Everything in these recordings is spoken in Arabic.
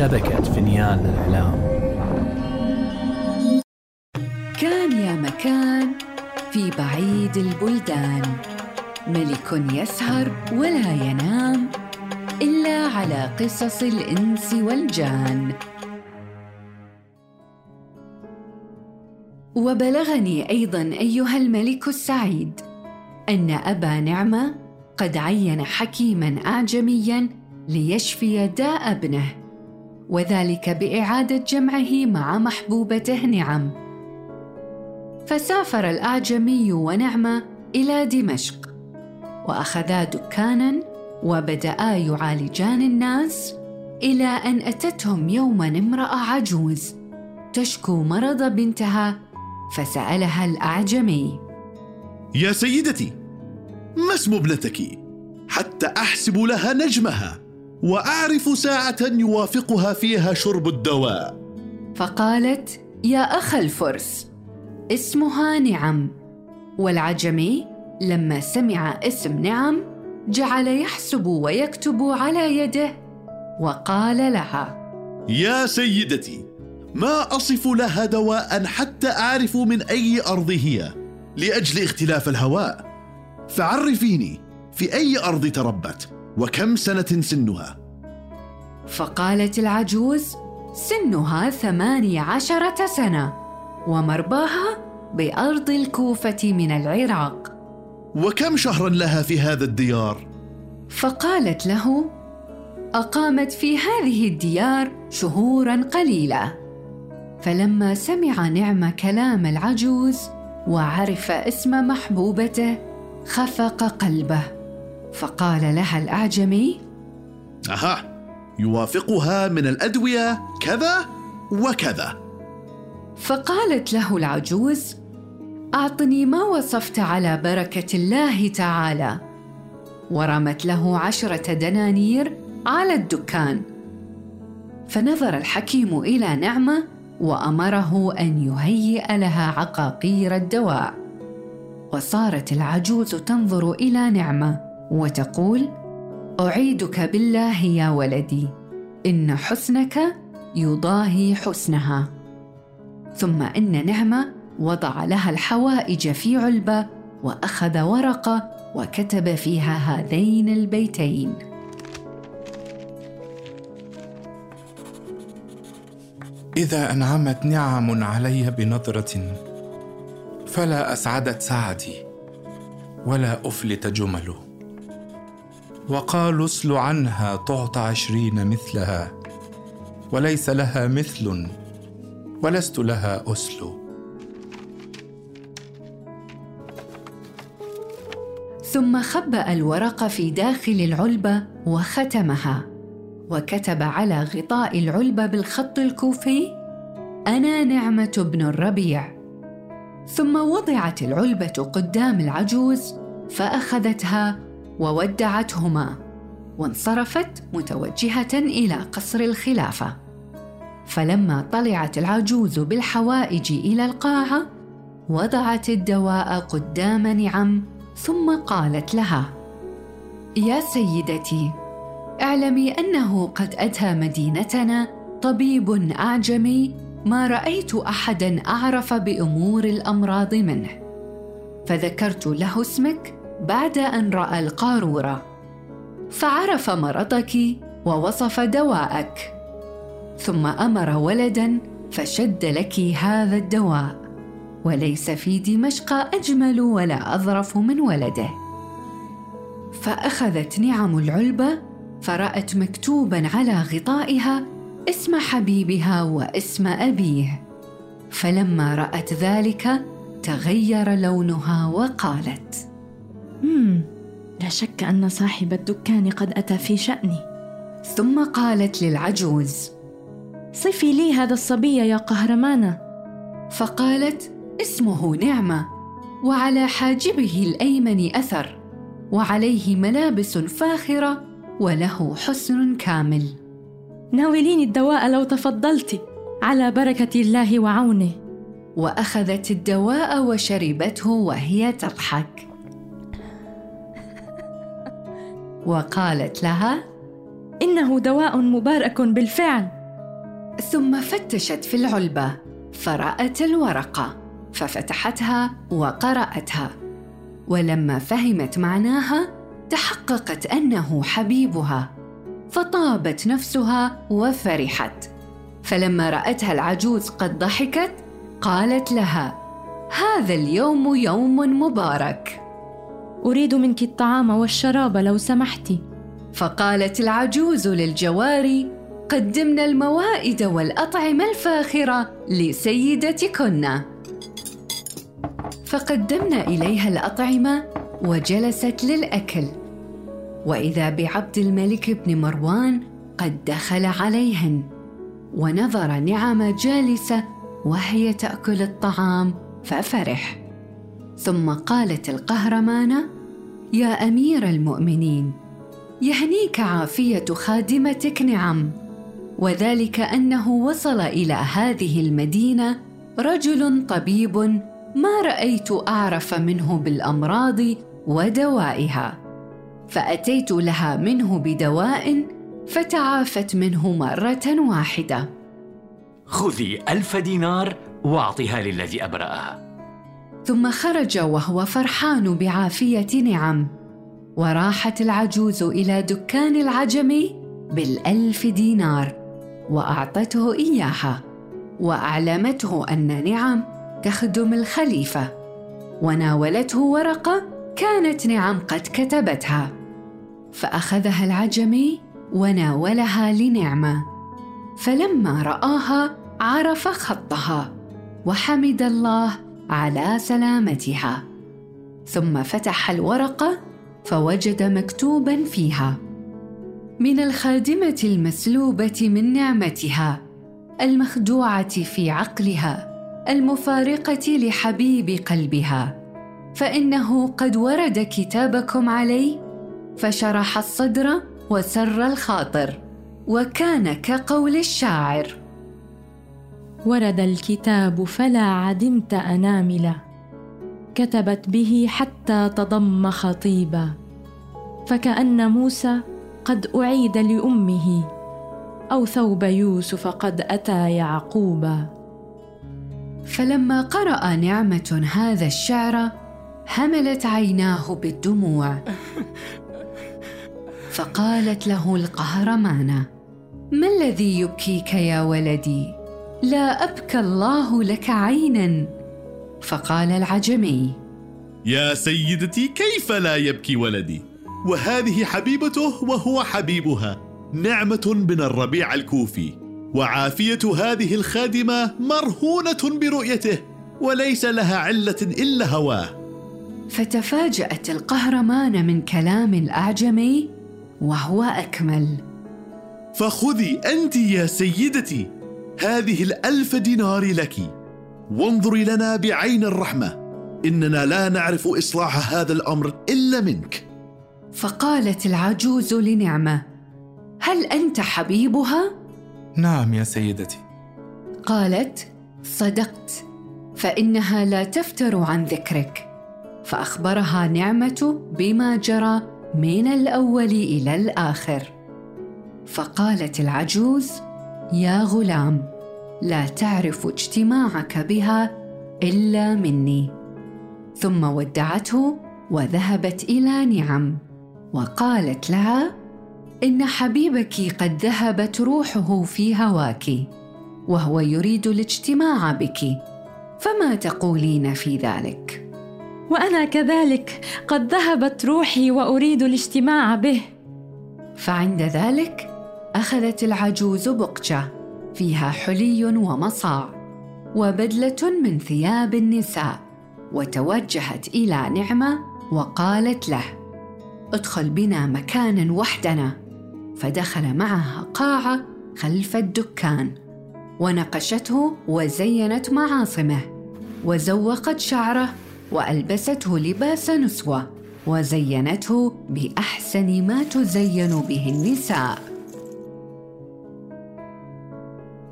شبكة فينيان للإعلام كان يا مكان في بعيد البلدان. ملك يسهر ولا ينام إلا على قصص الإنس والجان. وبلغني أيضا أيها الملك السعيد أن أبا نعمة قد عين حكيما أعجميا ليشفي داء ابنه. وذلك بإعادة جمعه مع محبوبته نعم. فسافر الأعجمي ونعمة إلى دمشق وأخذا دكانا وبدأا يعالجان الناس إلى أن أتتهم يوما امرأة عجوز تشكو مرض بنتها فسألها الأعجمي. يا سيدتي ما اسم ابنتك؟ حتى أحسب لها نجمها. وأعرف ساعة يوافقها فيها شرب الدواء. فقالت يا أخ الفرس اسمها نعم. والعجمي لما سمع اسم نعم جعل يحسب ويكتب على يده وقال لها يا سيدتي ما أصف لها دواء حتى أعرف من أي أرض هي لأجل اختلاف الهواء. فعرفيني في أي أرض تربت؟ وكم سنة سنها؟ فقالت العجوز سنها ثماني عشرة سنة ومرباها بأرض الكوفة من العراق. وكم شهرا لها في هذا الديار؟ فقالت له أقامت في هذه الديار شهورا قليلة. فلما سمع نعم كلام العجوز وعرف اسم محبوبته خفق قلبه. فقال لها الأعجمي أها يوافقها من الأدوية كذا وكذا. فقالت له العجوز أعطني ما وصفت على بركة الله تعالى. ورمت له عشرة دنانير على الدكان. فنظر الحكيم إلى نعمة وأمره أن يهيئ لها عقاقير الدواء. وصارت العجوز تنظر إلى نعمة. وتقول أعيدك بالله يا ولدي إن حسنك يضاهي حسنها. ثم إن نعمة وضع لها الحوائج في علبة وأخذ ورقه وكتب فيها هذين البيتين. إذا أنعمت نعم علي بنظرة فلا أسعدت سعدي ولا أفلت جمله. وقالوا اسل عنها تعطى عشرين مثلها وليس لها مثل ولست لها أسل. ثم خبأ الورق في داخل العلبة وختمها وكتب على غطاء العلبة بالخط الكوفي أنا نعمة بن الربيع. ثم وضعت العلبة قدام العجوز فأخذتها وودعتهما وانصرفت متوجهة إلى قصر الخلافة. فلما طلعت العجوز بالحوائج إلى القاعة وضعت الدواء قدام نعم ثم قالت لها يا سيدتي اعلمي أنه قد أتى مدينتنا طبيب أعجمي ما رأيت احدا أعرف بأمور الأمراض منه فذكرت له اسمك بعد أن رأى القارورة. فعرف مرضك ووصف دواءك. ثم أمر ولدا فشد لك هذا الدواء. وليس في دمشق أجمل ولا أظرف من ولده. فأخذت نعم العلبة فرأت مكتوبا على غطائها اسم حبيبها واسم أبيه. فلما رأت ذلك تغير لونها وقالت مم. لا شك أن صاحب الدكان قد أتى في شأني. ثم قالت للعجوز صفي لي هذا الصبي يا قهرمانة. فقالت اسمه نعمة وعلى حاجبه الأيمن أثر وعليه ملابس فاخرة وله حسن كامل. ناوليني الدواء لو تفضلت على بركة الله وعونه. وأخذت الدواء وشربته وهي تضحك. وقالت لها إنه دواء مبارك بالفعل. ثم فتشت في العلبة فرأت الورقة ففتحتها وقرأتها. ولما فهمت معناها تحققت أنه حبيبها. فطابت نفسها وفرحت. فلما رأتها العجوز قد ضحكت قالت لها هذا اليوم يوم مبارك. أريد منك الطعام والشراب لو سمحت فقالت العجوز للجواري قدمنا الموائد والأطعمة الفاخرة لسيدتكن. فقدمنا إليها الأطعمة وجلست للأكل. وإذا بعبد الملك بن مروان قد دخل عليهن ونظر نعم جالسة وهي تأكل الطعام ففرح. ثم قالت القهرمانة يا أمير المؤمنين يهنيك عافية خادمتك نعم وذلك أنه وصل إلى هذه المدينة رجل طبيب ما رأيت أعرف منه بالأمراض ودوائها فأتيت لها منه بدواء فتعافت منه مرة واحدة. خذي ألف دينار واعطها للذي أبرأها. ثم خرج وهو فرحان بعافية نعم. وراحت العجوز إلى دكان العجمي بالألف دينار وأعطته إياها وأعلمته أن نعم تخدم الخليفة. وناولته ورقة كانت نعم قد كتبتها. فأخذها العجمي وناولها لنعمة. فلما رآها عرف خطها وحمد الله على سلامتها. ثم فتح الورقة فوجد مكتوبا فيها من الخادمة المسلوبة من نعمتها المخدوعة في عقلها المفارقة لحبيب قلبها. فإنه قد ورد كتابكم علي فشرح الصدر وسر الخاطر وكان كقول الشاعر. ورد الكتاب فلا عدمت انامله كتبت به حتى تضم خطيبا. فكأن موسى قد أعيد لأمه أو ثوب يوسف قد أتى يعقوبا. فلما قرأ نعمة هذا الشعر هملت عيناه بالدموع. فقالت له القهرمانة ما الذي يبكيك يا ولدي؟ لا أبكى الله لك عينا. فقال العجمي. يا سيدتي كيف لا يبكي ولدي؟ وهذه حبيبته وهو حبيبها. نعمة من الربيع الكوفي. وعافية هذه الخادمة مرهونة برؤيته وليس لها علة إلا هواه. فتفاجأت القهرمان من كلام الأعجمي وهو أكمل. فخذي انت يا سيدتي. هذه الألف دينار لك. وانظري لنا بعين الرحمة. إننا لا نعرف إصلاح هذا الأمر إلا منك. فقالت العجوز لنعمة هل أنت حبيبها؟ نعم يا سيدتي. قالت صدقت فإنها لا تفتر عن ذكرك. فأخبرها نعمة بما جرى من الأول إلى الآخر. فقالت العجوز يا غلام لا تعرف اجتماعك بها إلا مني. ثم ودعته وذهبت إلى نعم وقالت لها إن حبيبك قد ذهبت روحه في هواك وهو يريد الاجتماع بك فما تقولين في ذلك؟ وأنا كذلك قد ذهبت روحي وأريد الاجتماع به. فعند ذلك أخذت العجوز بقجة فيها حلي ومصاع وبدلة من ثياب النساء وتوجهت إلى نعمة وقالت له ادخل بنا مكانا وحدنا. فدخل معها قاعه خلف الدكان ونقشته وزينت معاصمه وزوقت شعره وألبسته لباس نسوة وزينته بأحسن ما تزين به النساء.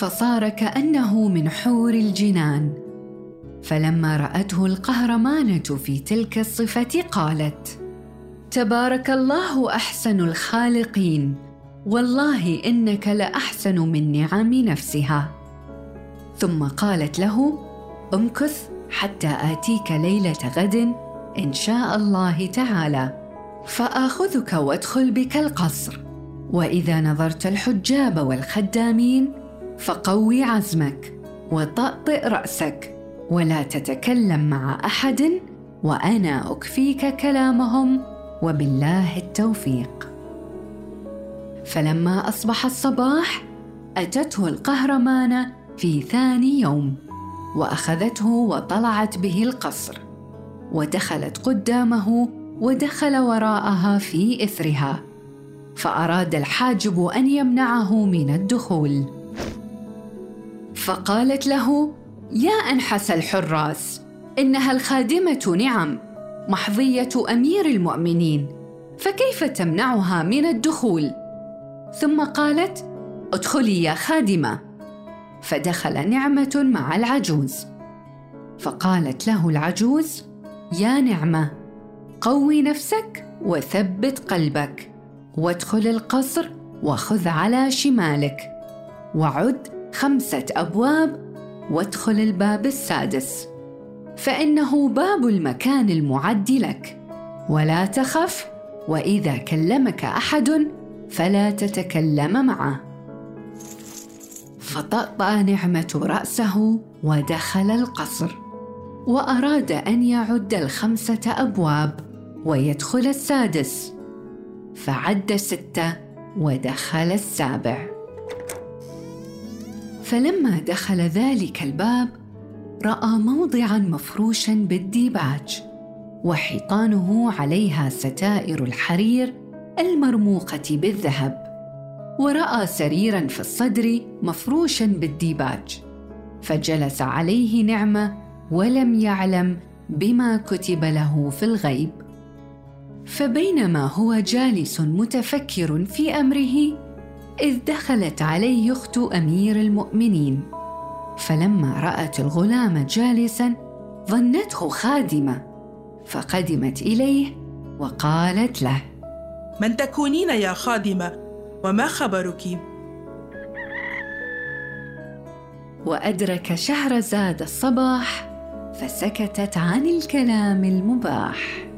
فصار كأنه من حور الجنان. فلما رأته القهرمانة في تلك الصفة قالت تبارك الله أحسن الخالقين. والله إنك لأحسن من نعم نفسها. ثم قالت له امكث حتى آتيك ليلة غد إن شاء الله تعالى فآخذك وادخل بك القصر. وإذا نظرت الحجاب والخدامين فقوي عزمك وطأطئ رأسك ولا تتكلم مع أحد وأنا أكفيك كلامهم وبالله التوفيق. فلما أصبح الصباح أتته القهرمانه في ثاني يوم وأخذته وطلعت به القصر ودخلت قدامه ودخل وراءها في إثرها فأراد الحاجب أن يمنعه من الدخول. فقالت له يا أنحس الحراس إنها الخادمة نعم محظية أمير المؤمنين فكيف تمنعها من الدخول؟ ثم قالت ادخلي يا خادمة. فدخل نعمة مع العجوز. فقالت له العجوز يا نعمة قوي نفسك وثبت قلبك وادخل القصر وخذ على شمالك وعد خمسة أبواب وادخل الباب السادس. فإنه باب المكان المعد لك. ولا تخف وإذا كلمك أحد فلا تتكلم معه. فطأطأ نعمة رأسه ودخل القصر. وأراد أن يعد الخمسة أبواب ويدخل السادس. فعد ستة ودخل السابع. فلما دخل ذلك الباب رأى موضعا مفروشا بالديباج وحيطانه عليها ستائر الحرير المرموقة بالذهب ورأى سريرا في الصدر مفروشا بالديباج فجلس عليه نعمة ولم يعلم بما كتب له في الغيب. فبينما هو جالس متفكر في أمره إذ دخلت عليه أخت أمير المؤمنين فلما رأت الغلام جالسا ظنته خادمة فقدمت إليه وقالت له من تكونين يا خادمة؟ وما خبرك؟ وأدرك شهرزاد الصباح فسكتت عن الكلام المباح.